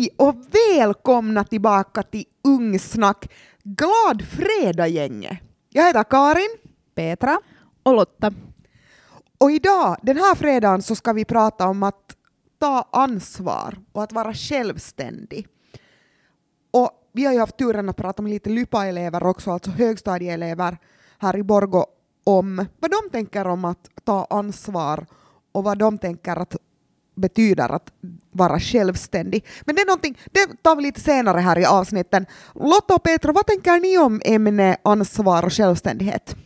Hej och välkomna tillbaka till Ungsnack. Glad fredag gänget. Jag heter Karin. Petra. Och Lotta. Och idag, den här fredagen, så ska vi prata om att ta ansvar och att vara självständig. Och vi har ju haft turen att prata med lite LYPA-elever också, alltså högstadieelever här i Borgo om vad de tänker om att ta ansvar och vad de tänker att betyder att vara självständig. Men det är någonting, det tar vi lite senare här i avsnitten. Lotta och Petra, vad tänker ni om ämne ansvar och självständighet?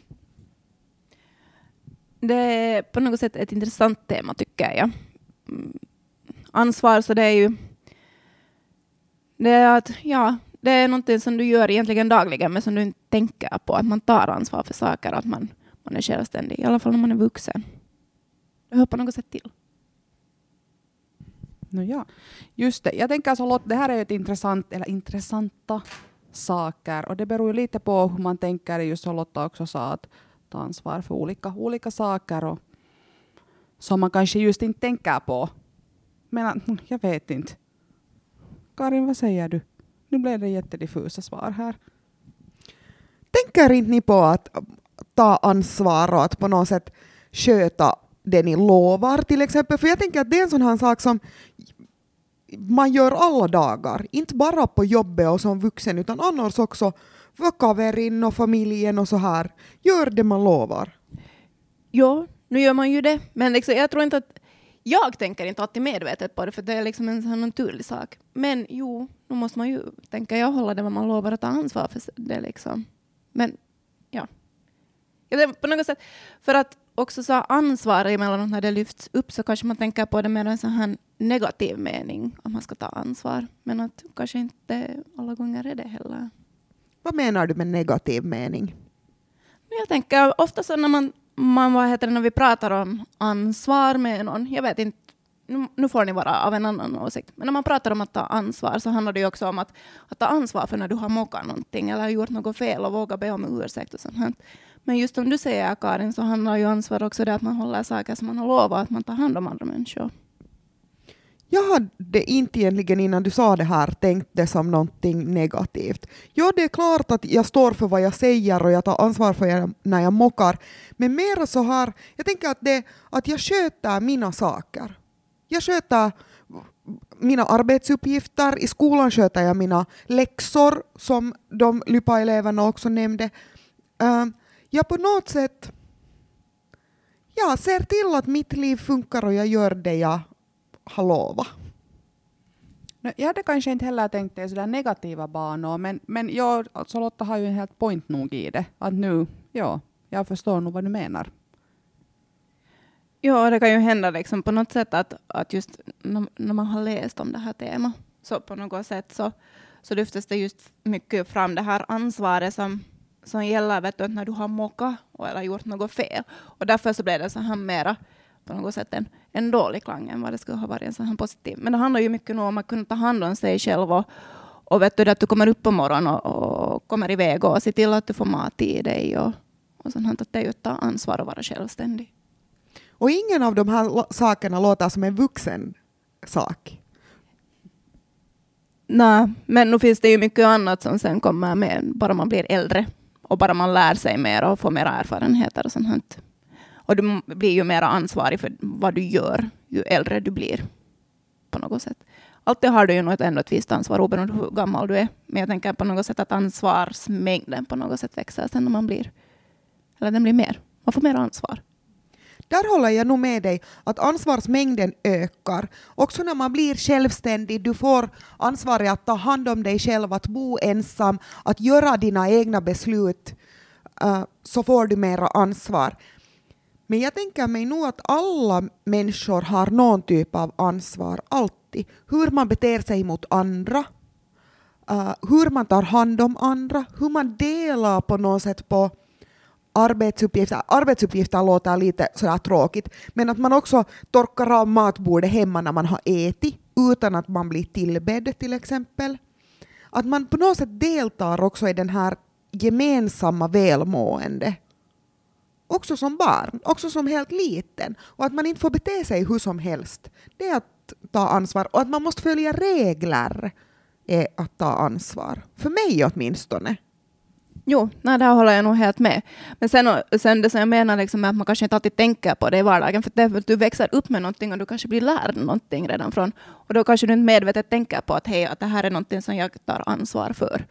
Det är på något sätt ett intressant tema tycker jag. Mm. Ansvar, så det är ju det är att, ja, det är någonting som du gör egentligen dagligen, men som du inte tänker på. Att man tar ansvar för saker, att man, man är självständig, i alla fall när man är vuxen. Det hör på något sätt till. No, ja. Just det. Jag tänker alltså, det här är ett intressant, eller intressanta saker och det beror ju lite på hur man tänker, just som Lotta också sa, att ta ansvar för olika, olika saker och som man kanske just inte tänker på. Men jag vet inte. Karin, vad säger du? Nu blev det jättediffusa svar här. Tänker inte ni på att ta ansvar och att på något sätt sköta det ni lovar till exempel? För jag tänker att det är en sån här sak som man gör alla dagar, inte bara på jobbet och som vuxen utan annars också för kaverin och familjen och så här. Gör det man lovar. Ja, nu gör man ju det, men liksom, jag tror inte att jag tänker inte alltid medvetet på det, för det är liksom en sån naturlig sak. Men jo, nu måste man ju, tänker jag, hålla det vad man lovar att ta ansvar för det. Liksom. Men på något sätt, för att också så ansvar emellanåt när det lyfts upp så kanske man tänker på det med en sån här negativ mening, att man ska ta ansvar. Men att kanske inte alla gånger är det heller. Vad menar du med negativ mening? Jag tänker ofta så när man, man vad heter det, när vi pratar om ansvar med någon, jag vet inte, nu, nu får ni vara av en annan åsikt, men när man pratar om att ta ansvar så handlar det ju också om att, att ta ansvar för när du har mockat någonting eller gjort något fel och våga be om ursäkt och sånt. Men just som du säger Karin så handlar ju ansvar också det att man håller saker som man har lovat, att man tar hand om andra människor. Jag hade inte egentligen innan du sa det här tänkt det som någonting negativt. Ja, det är klart att jag står för vad jag säger och jag tar ansvar för när jag mockar. Men mer så här, jag tänker att, det, att jag sköter mina saker. Jag sköter mina arbetsuppgifter, i skolan sköter jag mina läxor som de LYPA-eleverna också nämnde. Uh, jag på något sätt jag ser till att mitt liv funkar och jag gör det jag har lovat. Jag hade kanske inte heller tänkt det sådär negativa banor, men, men jag, alltså Lotta har ju en helt point nog i det. Att nu, ja, jag förstår nog vad du menar. Ja, det kan ju hända liksom på något sätt att, att just när man har läst om det här temat, så på något sätt så, så lyftes det just mycket fram det här ansvaret som, som gäller vet du, när du har mockat eller gjort något fel. Och därför så blev det så här mera på något sätt en, en dålig klang än vad det skulle ha varit en sån här positiv. Men det handlar ju mycket om att kunna ta hand om sig själv och, och vet du, att du kommer upp på morgonen och, och kommer iväg och se till att du får mat i dig och, och sånt. Att det är ju att ta ansvar och vara självständig. Och ingen av de här sakerna låter som en vuxen sak. Nej, men nu finns det ju mycket annat som sen kommer med bara man blir äldre och bara man lär sig mer och får mer erfarenheter och sånt. Här. Och du blir ju mer ansvarig för vad du gör ju äldre du blir. På något sätt. Alltid har du ju något, ändå ett visst ansvar oberoende hur gammal du är. Men jag tänker på något sätt att ansvarsmängden på något sätt växer sen när man blir, eller den blir mer. Man får mer ansvar. Där håller jag nog med dig att ansvarsmängden ökar. Också när man blir självständig, du får ansvaret att ta hand om dig själv, att bo ensam, att göra dina egna beslut, uh, så får du mera ansvar. Men jag tänker mig nog att alla människor har någon typ av ansvar, alltid. Hur man beter sig mot andra, uh, hur man tar hand om andra, hur man delar på något sätt på arbetsuppgifter. Arbetsuppgifter låter lite sådär tråkigt, men att man också torkar av matbordet hemma när man har ätit utan att man blir tillbedd till exempel. Att man på något sätt deltar också i den här gemensamma välmående också som barn, också som helt liten. Och att man inte får bete sig hur som helst. Det är att att ta ansvar och att man måste följa regler är att ta ansvar. För mig åtminstone. Jo, nej, där håller jag nog helt med. Men sen, sen det som jag menar liksom är att man kanske inte alltid tänker på det i vardagen, för, det, du växer upp med någonting och du kanske blir lärd någonting redan från, och då kanske du inte medvetet tänker på att hej, att det här är någonting som jag tar ansvar för.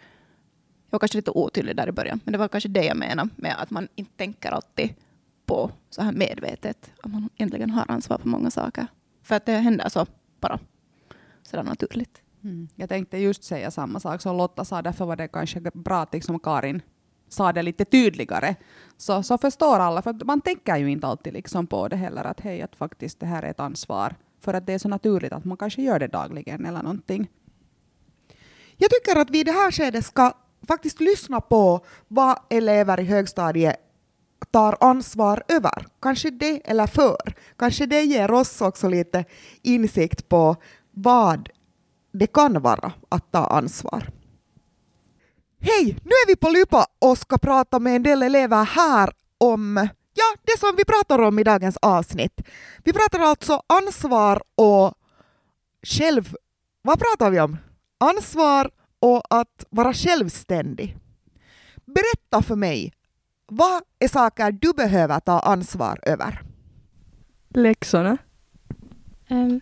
Jag var kanske lite otydlig där i början, men det var kanske det jag menar med att man inte tänker alltid på så här medvetet, att man egentligen har ansvar för många saker. För att det händer så bara sådär naturligt. Mm. Jag tänkte just säga samma sak som Lotta sa, därför var det kanske bra att liksom Karin sa det lite tydligare. Så, så förstår alla, för man tänker ju inte alltid liksom på det heller, att hej, att faktiskt det här är ett ansvar. För att det är så naturligt att man kanske gör det dagligen eller någonting. Jag tycker att vi i det här skedet ska faktiskt lyssna på vad elever i högstadiet tar ansvar över. Kanske det, eller för. Kanske det ger oss också lite insikt på vad det kan vara att ta ansvar. Hej, nu är vi på Lypa och ska prata med en del elever här om ja, det som vi pratar om i dagens avsnitt. Vi pratar alltså ansvar och själv... Vad pratar vi om? Ansvar och att vara självständig. Berätta för mig, vad är saker du behöver ta ansvar över? Läxorna. Um,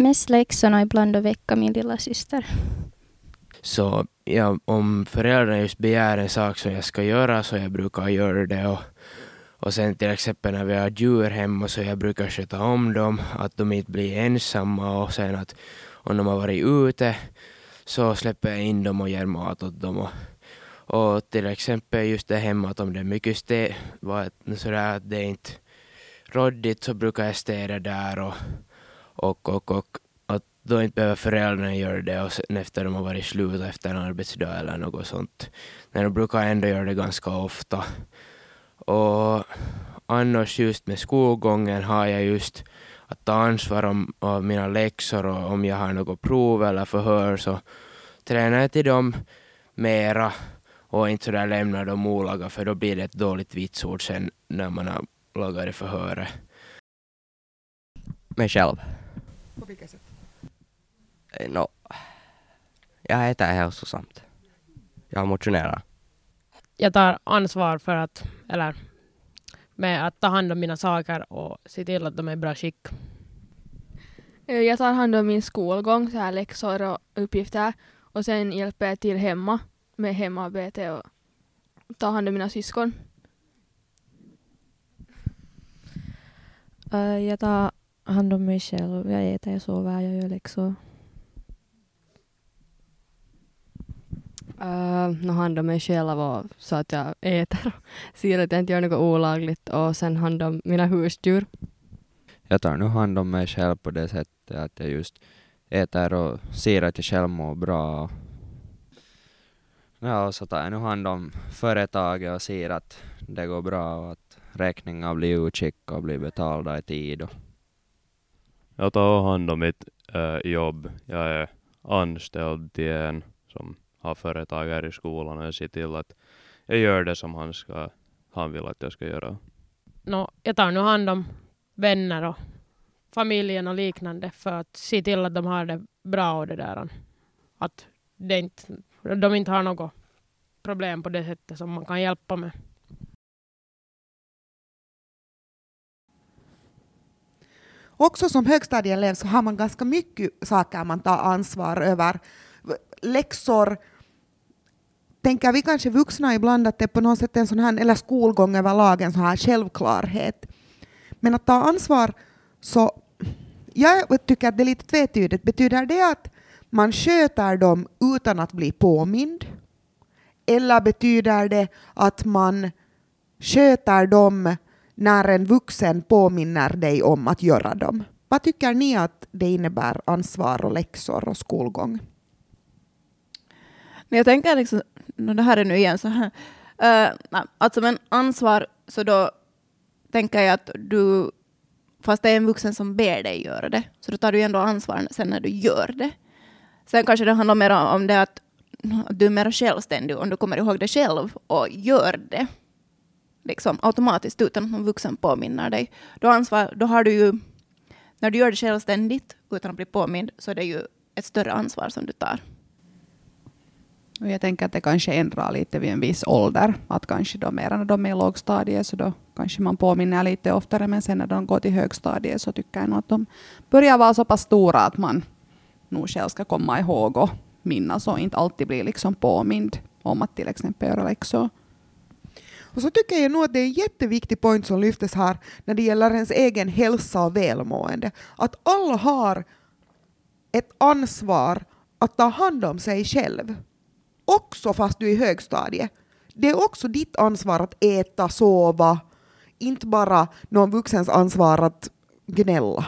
mest läxorna, ibland och väcka min lilla syster. Så ja, om föräldrarna just begär en sak som jag ska göra så jag brukar göra det. Och, och sen till exempel när vi har djur hemma så jag brukar sköta om dem, att de inte blir ensamma och sen att om de har varit ute så släpper jag in dem och ger mat åt dem. Och, och till exempel just det hemma att om det är mycket städ, sådär att det är inte råddigt så brukar jag städa där och, och, och, och att då inte behöver föräldrarna göra det och sen efter de har varit slut efter en arbetsdag eller något sånt. Men de brukar ändå göra det ganska ofta. Och annars just med skolgången har jag just att ta ansvar om, om mina läxor och om jag har något prov eller förhör så tränar jag till dem mera och inte sådär lämnar dem olaga för då blir det ett dåligt vitsord sen när man har lagat det förhöret. Mig själv. På vilket sätt? No, jag äter hälsosamt. Jag motionerar. Jag tar ansvar för att, eller med att ta hand om mina saker och se till att de är i bra skick. Eh, Jag tar hand om min skolgång, så här läxor och uppgifter. Och sen hjälper jag till hemma med hemarbete och tar hand om mina syskon. Eh, jag tar hand om mig själv. Jag äter, jag sover, jag gör läxor. Uh, nå hand om mig själv och så att jag äter och ser att jag inte gör något olagligt och sen hand om mina husdjur. Jag tar nu hand om mig själv på det sättet att jag just äter och ser att jag själv mår bra. Ja, och så tar jag nu hand om företaget och ser att det går bra och att räkningar blir utskickade och blir betalda i tid. Och jag tar hand om mitt äh, jobb. Jag är anställd till en som har företag här i skolan och jag ser till att jag gör det som han, ska, han vill att jag ska göra. No, jag tar nu hand om vänner och familjen och liknande för att se till att de har det bra och det där. Att det inte, de inte har något problem på det sättet som man kan hjälpa med. Också som högstadieelev så har man ganska mycket saker man tar ansvar över. Läxor, tänker vi kanske vuxna ibland att det är på något sätt en sån här, eller skolgång överlag, en sån här självklarhet. Men att ta ansvar så, jag tycker att det är lite tvetydigt. Betyder det att man sköter dem utan att bli påmind? Eller betyder det att man sköter dem när en vuxen påminner dig om att göra dem? Vad tycker ni att det innebär ansvar och läxor och skolgång? Men jag tänker liksom, no, det här är nu igen så här, eh, uh, nej, alltså men ansvar, så då tänker jag att du, fast det är en vuxen som ber dig göra det, så då tar du ändå ansvar sen när du gör det. Sen kanske det handlar mer om det att, att du är mer självständig, om du kommer ihåg det själv och gör det liksom automatiskt utan att någon vuxen påminner dig. Då, ansvar, då har du ju när du gör det självständigt utan att bli påmind så är det ju ett större ansvar som du tar. Och jag tänker att det kanske ändrar lite vid en viss ålder. Att kanske då mer när de är i lågstadiet så då kanske man påminner lite oftare. Men sen när de går till högstadiet så tycker jag nog att de börjar vara så pass stora att man nog själv ska komma ihåg och minnas och inte alltid bli liksom påmind om att till exempel göra läxor. Och så tycker jag nog att det är en jätteviktig point som lyftes här när det gäller ens egen hälsa och välmående. Att alla har ett ansvar att ta hand om sig själv. Också fast du är i högstadiet. Det är också ditt ansvar att äta, sova, inte bara någon vuxens ansvar att gnälla.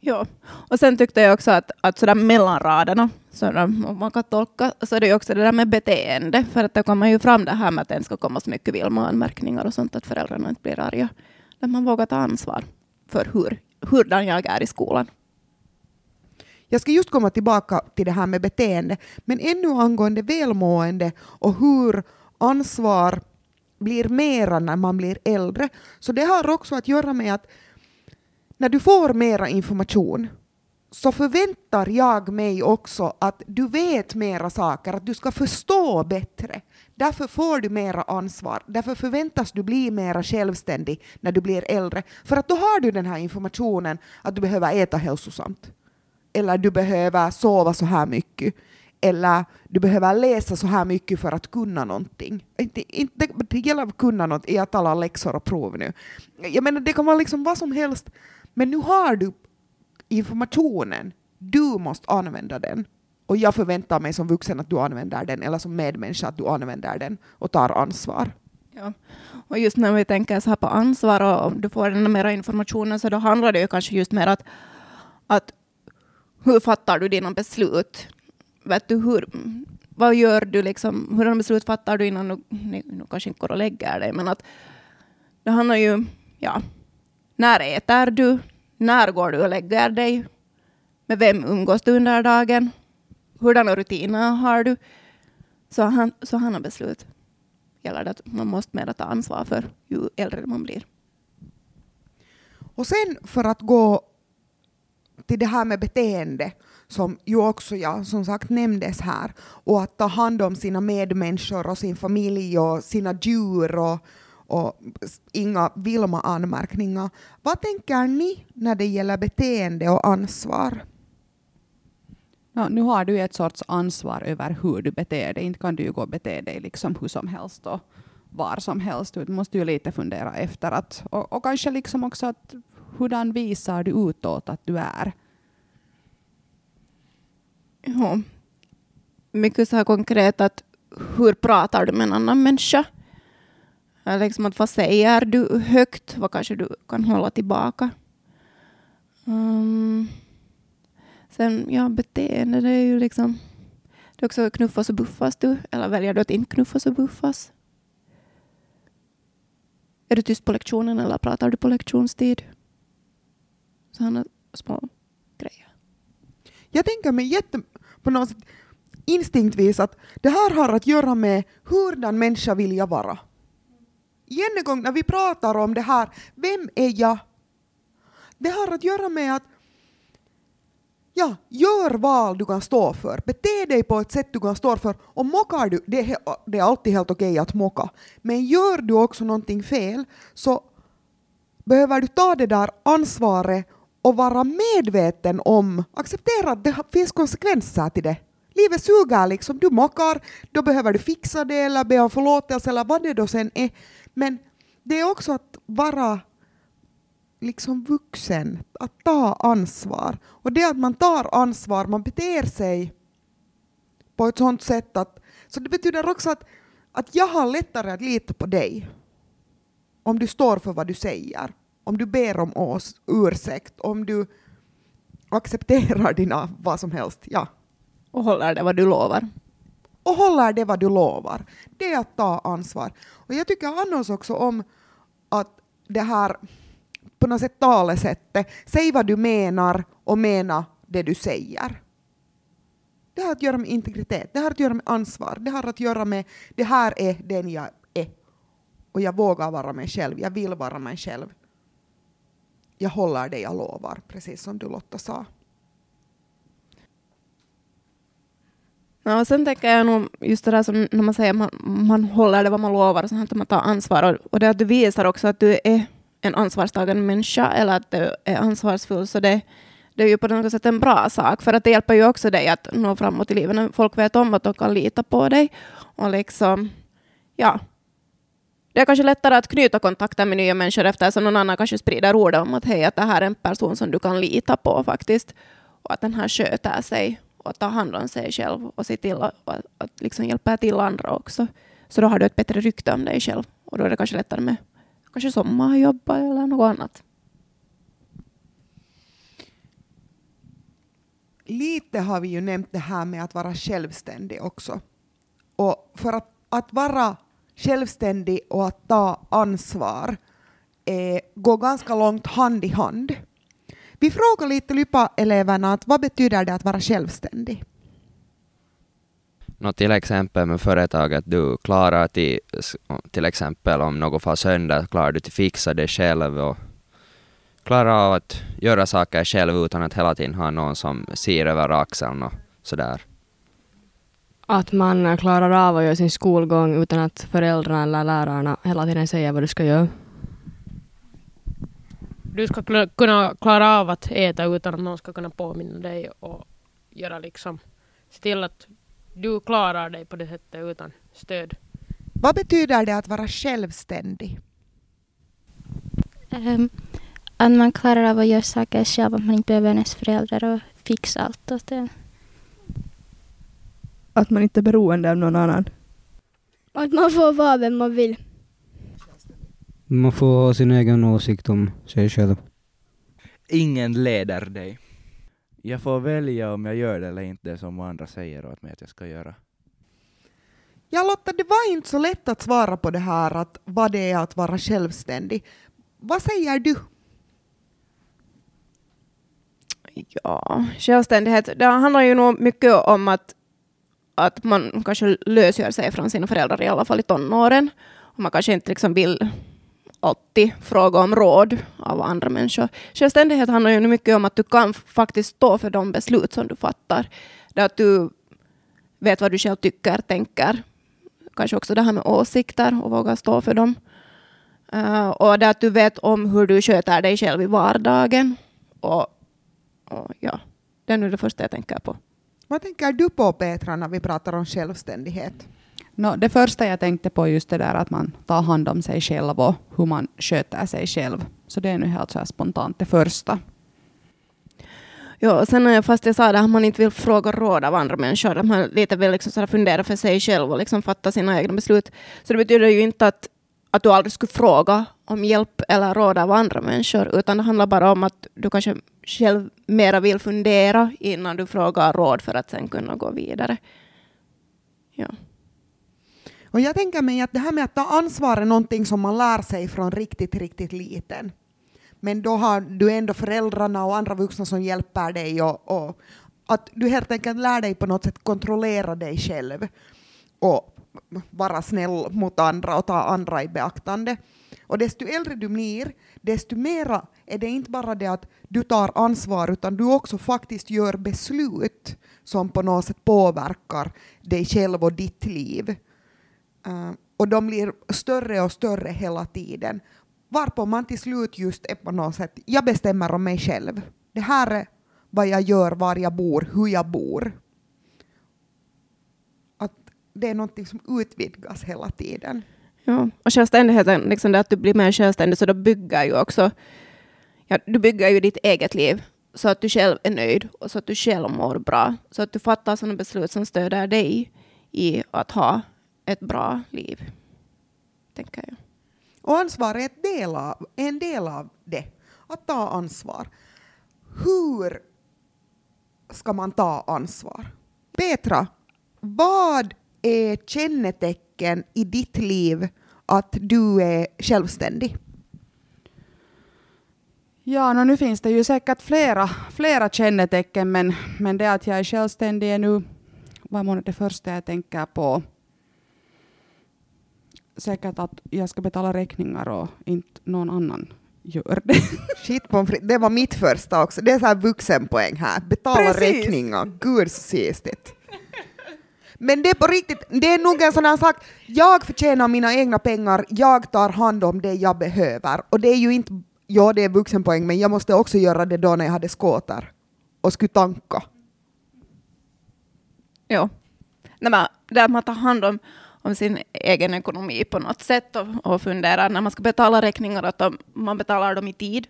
Ja, och sen tyckte jag också att, att sådär mellan raderna, så om man kan tolka, så är det ju också det där med beteende, för att det kommer ju fram det här med att det ska komma så mycket Vilma-anmärkningar och sånt, att föräldrarna inte blir arga. Att man vågar ta ansvar för hur, hurdan jag är i skolan. Jag ska just komma tillbaka till det här med beteende, men ännu angående välmående och hur ansvar blir mera när man blir äldre. Så det har också att göra med att när du får mera information så förväntar jag mig också att du vet mera saker, att du ska förstå bättre. Därför får du mera ansvar, därför förväntas du bli mera självständig när du blir äldre. För att då har du den här informationen att du behöver äta hälsosamt. Eller du behöver sova så här mycket. Eller du behöver läsa så här mycket för att kunna någonting. Inte, inte, det gäller att kunna något, jag talar läxor och prov nu. Jag menar, det kan vara liksom vad som helst. Men nu har du informationen. Du måste använda den. Och jag förväntar mig som vuxen att du använder den, eller som medmänniska att du använder den och tar ansvar. Ja. Och just när vi tänker så här på ansvar och om du får den mera informationen så då handlar det ju kanske just mer att, att hur fattar du dina beslut? Vet du hur, vad gör du liksom, hurdana beslut fattar du innan du, nu kanske inte går och lägger dig, men att det handlar ju, ja, när äter du? När går du och lägger dig? Med vem umgås du under dagen? Hurdana rutiner har du? Så, han, så han har beslut gäller det att man måste mera ta ansvar för ju äldre man blir. Och sen för att gå till det här med beteende som ju också jag som sagt nämndes här och att ta hand om sina medmänniskor och sin familj och sina djur och, och inga Vilma-anmärkningar. Vad tänker ni när det gäller beteende och ansvar? Ja, nu har du ett sorts ansvar över hur du beter dig. Inte kan du ju gå och bete dig liksom hur som helst och var som helst. Du måste ju lite fundera efter att, och, och kanske liksom också att hurdan visar du utåt att du är? Ja. Mycket så här konkret att hur pratar du med en annan människa? Liksom att vad säger du högt? Vad kanske du kan hålla tillbaka? Um, sen, ja, beteende, det är ju liksom... Det är också knuffas och buffas du, eller väljer du att inte knuffas och buffas? Är du tyst på lektionen eller pratar du på lektionstid? Sådana små grejer. Jag tänker mig jätte, på något sätt instinktvis att det här har att göra med hurdan människa vill jag vara. Igen en gång när vi pratar om det här, vem är jag? Det har att göra med att ja, gör val du kan stå för. Bete dig på ett sätt du kan stå för. Och mockar du, det är, det är alltid helt okej att mocka. Men gör du också någonting fel så behöver du ta det där ansvaret och vara medveten om, acceptera att det finns konsekvenser till det. Livet suger liksom, du mockar, då behöver du fixa det eller be om förlåtelse eller vad det då sen är. Men det är också att vara liksom vuxen, att ta ansvar. Och det att man tar ansvar, man beter sig på ett sånt sätt att... Så det betyder också att, att jag har lättare att lita på dig om du står för vad du säger, om du ber om oss ursäkt, om du accepterar dina vad som helst. Ja. Och håller det vad du lovar. Och håller det vad du lovar. Det är att ta ansvar. Och jag tycker annars också om att det här på något sätt talesättet, säg vad du menar och mena det du säger. Det har att göra med integritet, det har att göra med ansvar, det har att göra med det här är den jag är. Och jag vågar vara mig själv, jag vill vara mig själv. jag håller det jag lovar, precis som du Lotta sa. Ja, och sen tänker jag nog just det där som när man säger man, man håller det vad man lovar och så att man tar ansvar. Och, och det att du visar också att du är en ansvarstagande människa eller att du är ansvarsfull. Så det, det är ju på något sätt en bra sak. För att det hjälper ju också dig att nå framåt i livet. När folk vet om att de kan lita på dig. Och liksom, ja. Det är kanske lättare att knyta kontakter med nya människor eftersom någon annan kanske sprider ordet om att hej, att det här är en person som du kan lita på faktiskt. Och att den här sköter sig och ta hand om sig själv och se till att, att, att liksom hjälpa till andra också. Så då har du ett bättre rykte om dig själv. Och då är det kanske lättare med kanske sommarjobb eller något annat. Lite har vi ju nämnt det här med att vara självständig också. Och för att, att vara självständig och att ta ansvar eh, går ganska långt hand i hand. Vi frågar lite Lypa-eleverna att vad betyder det att vara självständig? Nå, till exempel med företaget, du klarar till, till exempel om något får sönder, klarar du att fixa det själv och klarar av att göra saker själv utan att hela tiden ha någon som ser över axeln och sådär. Att man klarar av att göra sin skolgång utan att föräldrarna eller lärarna hela tiden säger vad du ska göra. Du ska kunna klara av att äta utan att någon ska kunna påminna dig och göra liksom, se till att du klarar dig på det sättet utan stöd. Vad betyder det att vara självständig? Ehm, att man klarar av att göra saker själv, att man inte behöver ens föräldrar och fixa allt åt en. Att man inte är beroende av någon annan. Att man får vara vem man vill. Man får ha sin egen åsikt om sig själv. Ingen leder dig. Jag får välja om jag gör det eller inte som andra säger åt mig att jag ska göra. Ja Lotta, det var inte så lätt att svara på det här att vad det är att vara självständig. Vad säger du? Ja, självständighet. Det handlar ju nog mycket om att, att man kanske lösgör sig från sina föräldrar, i alla fall i tonåren. Och man kanske inte liksom vill alltid fråga om råd av andra människor. Självständighet handlar ju mycket om att du kan faktiskt stå för de beslut som du fattar. Det att du vet vad du själv tycker, tänker. Kanske också det här med åsikter och våga stå för dem. Uh, och det att du vet om hur du sköter dig själv i vardagen. Och, och ja, det är nu det första jag tänker på. Vad tänker du på Petra när vi pratar om självständighet? No, det första jag tänkte på är just det där att man tar hand om sig själv och hur man sköter sig själv. Så det är nu helt så här spontant det första. Ja, och sen jag, fast jag sa det att man inte vill fråga råd av andra människor, att man lite vill liksom så fundera för sig själv och liksom fatta sina egna beslut. Så det betyder ju inte att, att du aldrig skulle fråga om hjälp eller råd av andra människor, utan det handlar bara om att du kanske själv mera vill fundera innan du frågar råd för att sen kunna gå vidare. Ja. Och jag tänker mig att det här med att ta ansvar är någonting som man lär sig från riktigt, riktigt liten. Men då har du ändå föräldrarna och andra vuxna som hjälper dig och, och att du helt enkelt lär dig på något sätt kontrollera dig själv och vara snäll mot andra och ta andra i beaktande. Och desto äldre du blir, desto mera är det inte bara det att du tar ansvar, utan du också faktiskt gör beslut som på något sätt påverkar dig själv och ditt liv. Uh, och de blir större och större hela tiden. Varpå man till slut just är på något sätt, jag bestämmer om mig själv. Det här är vad jag gör, var jag bor, hur jag bor. Att det är någonting som utvidgas hela tiden. Ja, och självständigheten, liksom det att du blir mer självständig, så då bygger ju också, ja, du bygger ju ditt eget liv så att du själv är nöjd och så att du själv mår bra. Så att du fattar sådana beslut som stöder dig i att ha ett bra liv, tänker jag. Och ansvar är ett del av, en del av det, att ta ansvar. Hur ska man ta ansvar? Petra, vad är kännetecken i ditt liv att du är självständig? Ja, no, nu finns det ju säkert flera, flera kännetecken, men, men det att jag är självständig är nu vad månne det första jag tänker på. Säkert att jag ska betala räkningar och inte någon annan gör det. Shit pommes det var mitt första också. Det är så här vuxenpoäng här. Betala Precis. räkningar. Gud så sistigt. Men det är på riktigt, det är nog en sån här sak, jag förtjänar mina egna pengar, jag tar hand om det jag behöver. Och det är ju inte, ja det är vuxenpoäng, men jag måste också göra det då när jag hade skåtar och skulle tanka. Ja. Nej, men där man tar hand om, om sin egen ekonomi på något sätt och, och funderar när man ska betala räkningar att de, man betalar dem i tid.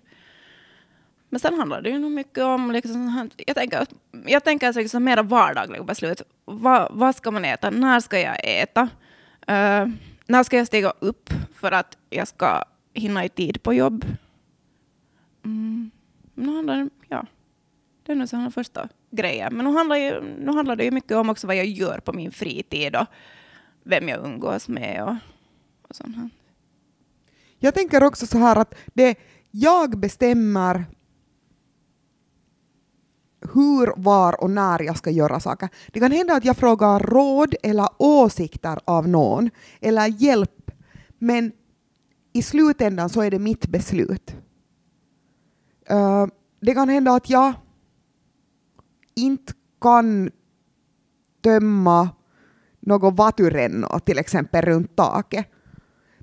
Men sen handlar det ju nog mycket om, liksom, jag tänker, jag tänker alltså liksom mera vardagliga beslut. Va, vad ska man äta? När ska jag äta? Uh, när ska jag stiga upp för att jag ska hinna i tid på jobb? Mm. Nu handlar det, ja, det är nog sådana första grejer. Men nu handlar, ju, nu handlar det ju mycket om också vad jag gör på min fritid och vem jag umgås med och, och sånt här. Jag tänker också så här att det jag bestämmer hur, var och när jag ska göra saker. Det kan hända att jag frågar råd eller åsikter av någon eller hjälp, men i slutändan så är det mitt beslut. Eh, det kan hända att jag inte kan tömma något vaturenno till exempel runt taket.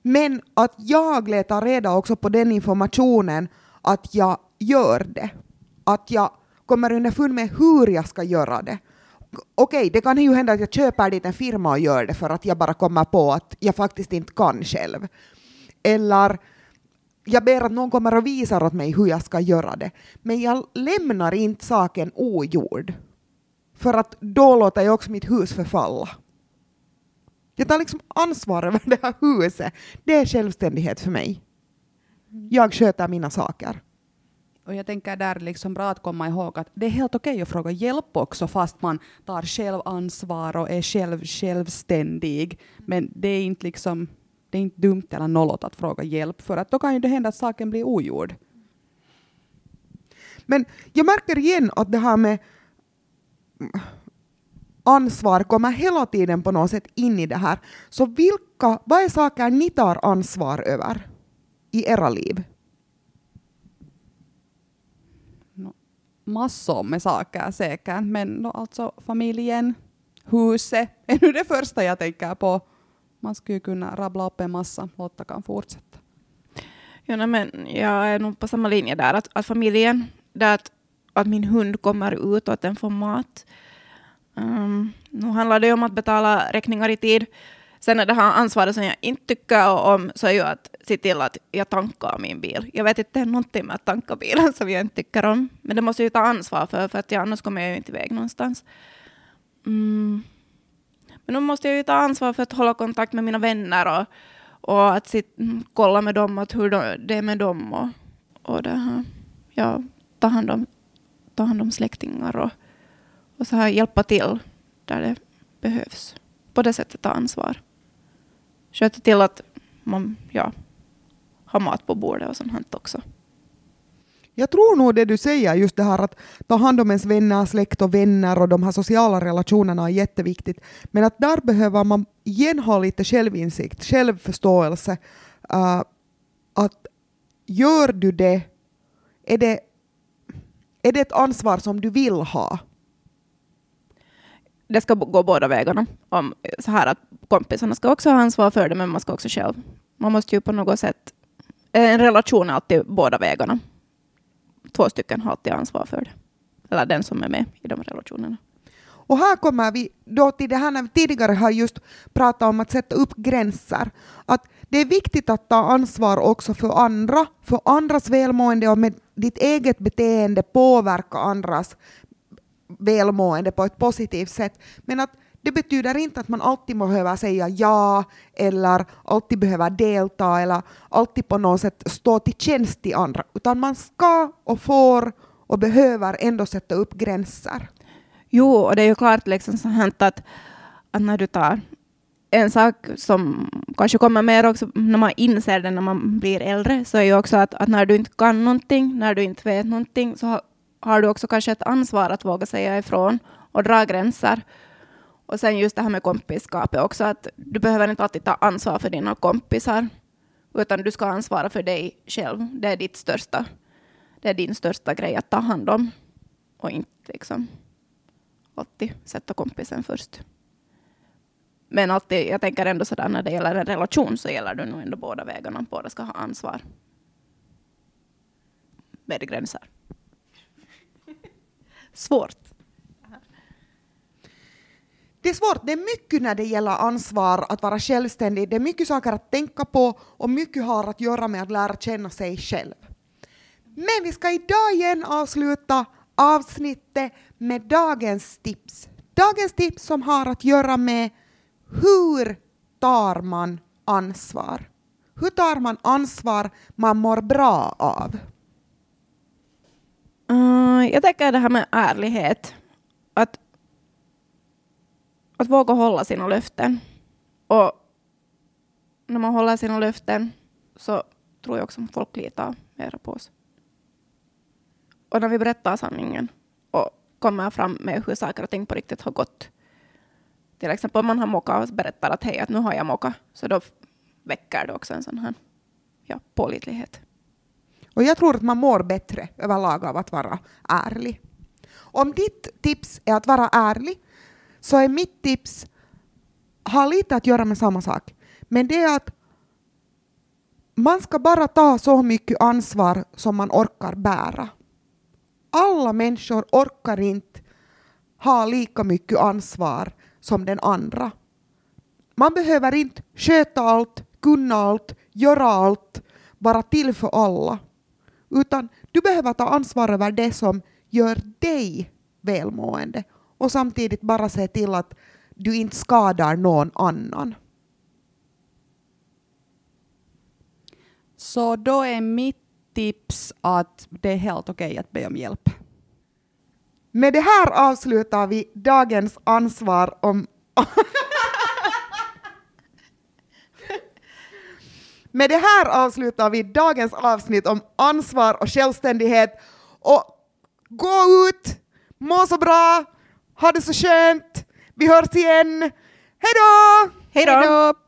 Men att jag letar reda också på den informationen att jag gör det. Att jag kommer underfund med hur jag ska göra det. Okej, det kan ju hända att jag köper dit en firma och gör det för att jag bara kommer på att jag faktiskt inte kan själv. Eller jag ber att någon kommer och visar åt mig hur jag ska göra det. Men jag lämnar inte saken ogjord. För att då låter jag också mitt hus förfalla. Jag tar liksom ansvar över det här huset. Det är självständighet för mig. Jag sköter mina saker. Och jag tänker där är liksom bra att komma ihåg att det är helt okej att fråga hjälp också fast man tar själv ansvar och är själv självständig. Men det är inte liksom det är inte dumt eller nollot att fråga hjälp för att då kan ju det hända att saken blir ogjord. Men jag märker igen att det här med ansvar kommer hela tiden på något sätt in i det här. Så vilka, vad är saker ni tar ansvar över i era liv? Massor med saker säkert, men då alltså familjen, huset är nu det första jag tänker på. Man skulle kunna rabbla upp en massa, Lotta kan fortsätta. Ja, nej, men jag är nog på samma linje där, att, att familjen, det att, att min hund kommer ut och att den får mat. Um, nu handlar det ju om att betala räkningar i tid. Sen är det här ansvaret som jag inte tycker om, så är ju att se till att jag tankar min bil. Jag vet inte, det är någonting med att tanka bilen som jag inte tycker om. Men det måste jag ju ta ansvar för, för att jag, annars kommer jag ju inte iväg någonstans. Mm. Men då måste jag ju ta ansvar för att hålla kontakt med mina vänner och, och att sit, mm, kolla med dem att hur de, det är med dem och, och det här. Ja, ta hand om, ta hand om släktingar och, och så här hjälpa till där det behövs. På det sättet ta ansvar. Sköta till att man ja, har mat på bordet och sånt också. Jag tror nog det du säger, just det här att ta hand om ens vänner, släkt och vänner och de här sociala relationerna är jätteviktigt. Men att där behöver man igen ha lite självinsikt, självförståelse. Uh, att gör du det, är det, är det ett ansvar som du vill ha? Det ska gå båda vägarna. Om, så här att kompisarna ska också ha ansvar för det, men man ska också själv. Man måste ju på något sätt... Eh, en relation är alltid båda vägarna. Två stycken har alltid ansvar för det. Eller den som är med i de relationerna. Och här kommer vi då till det här när vi tidigare har just pratat om att sätta upp gränser. Att det är viktigt att ta ansvar också för andra, för andras välmående och med ditt eget beteende påverka andras välmående på ett positivt sätt. Men att det betyder inte att man alltid behöver säga ja eller alltid behöver delta eller alltid på något sätt stå till tjänst till andra, utan man ska och får och behöver ändå sätta upp gränser. Jo, och det är ju klart liksom så hänt att, att när du tar en sak som kanske kommer mer också när man inser det när man blir äldre, så är ju också att, att när du inte kan någonting, när du inte vet någonting, så har, har du också kanske ett ansvar att våga säga ifrån och dra gränser. Och sen just det här med kompisskapet också, att du behöver inte alltid ta ansvar för dina kompisar. Utan du ska ansvara för dig själv. Det är ditt största. Det är din största grej att ta hand om. Och inte liksom alltid sätta kompisen först. Men alltid, jag tänker ändå sådär när det gäller en relation så gäller det nog ändå båda vägarna. Båda ska ha ansvar. Med gränser. Svårt. Det är svårt. Det är mycket när det gäller ansvar att vara självständig. Det är mycket saker att tänka på och mycket har att göra med att lära känna sig själv. Men vi ska idag igen avsluta avsnittet med dagens tips. Dagens tips som har att göra med hur tar man ansvar? Hur tar man ansvar man mår bra av? Mm, uh, jag tänker det här med ärlighet. Att, att våga hålla sina löften. Och när man håller sina löften så tror jag också att folk litar mer på oss. Och när vi berättar sanningen och kommer fram med hur saker och ting på riktigt har gått. Till exempel om man har mockat och berättar att hej, att nu har jag mockat. Så då väcker det också en sån här ja, pålitlighet. Och jag tror att man mår bättre överlag av att vara ärlig. Om ditt tips är att vara ärlig så är mitt tips har lite att göra med samma sak. Men det är att man ska bara ta så mycket ansvar som man orkar bära. Alla människor orkar inte ha lika mycket ansvar som den andra. Man behöver inte sköta allt, kunna allt, göra allt, vara till för alla. Utan du behöver ta ansvar över det som gör dig välmående och samtidigt bara se till att du inte skadar någon annan. Så då är mitt tips att det är helt okej okay att be om hjälp. Med det här avslutar vi dagens ansvar om Med det här avslutar vi dagens avsnitt om ansvar och självständighet. Och gå ut, må så bra, ha det så skönt. Vi hörs igen. Hej då! Hej då!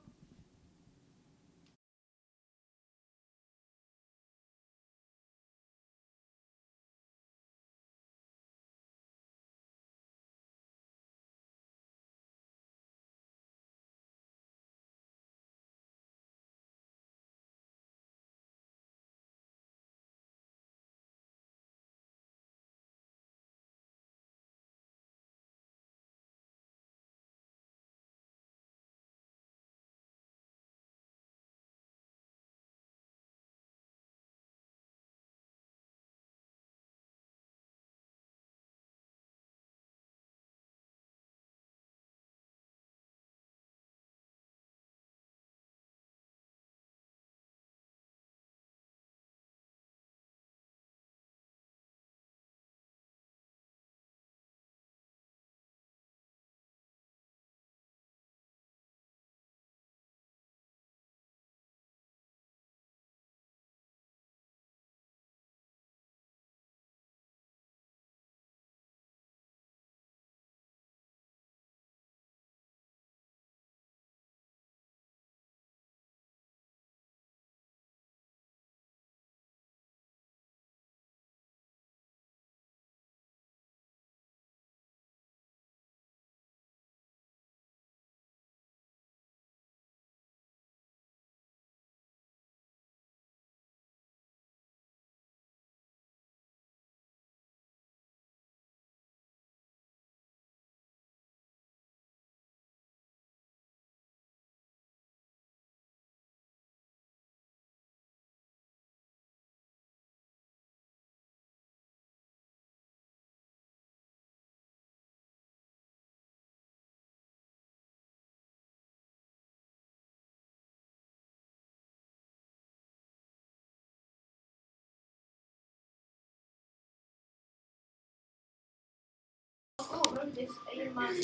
thank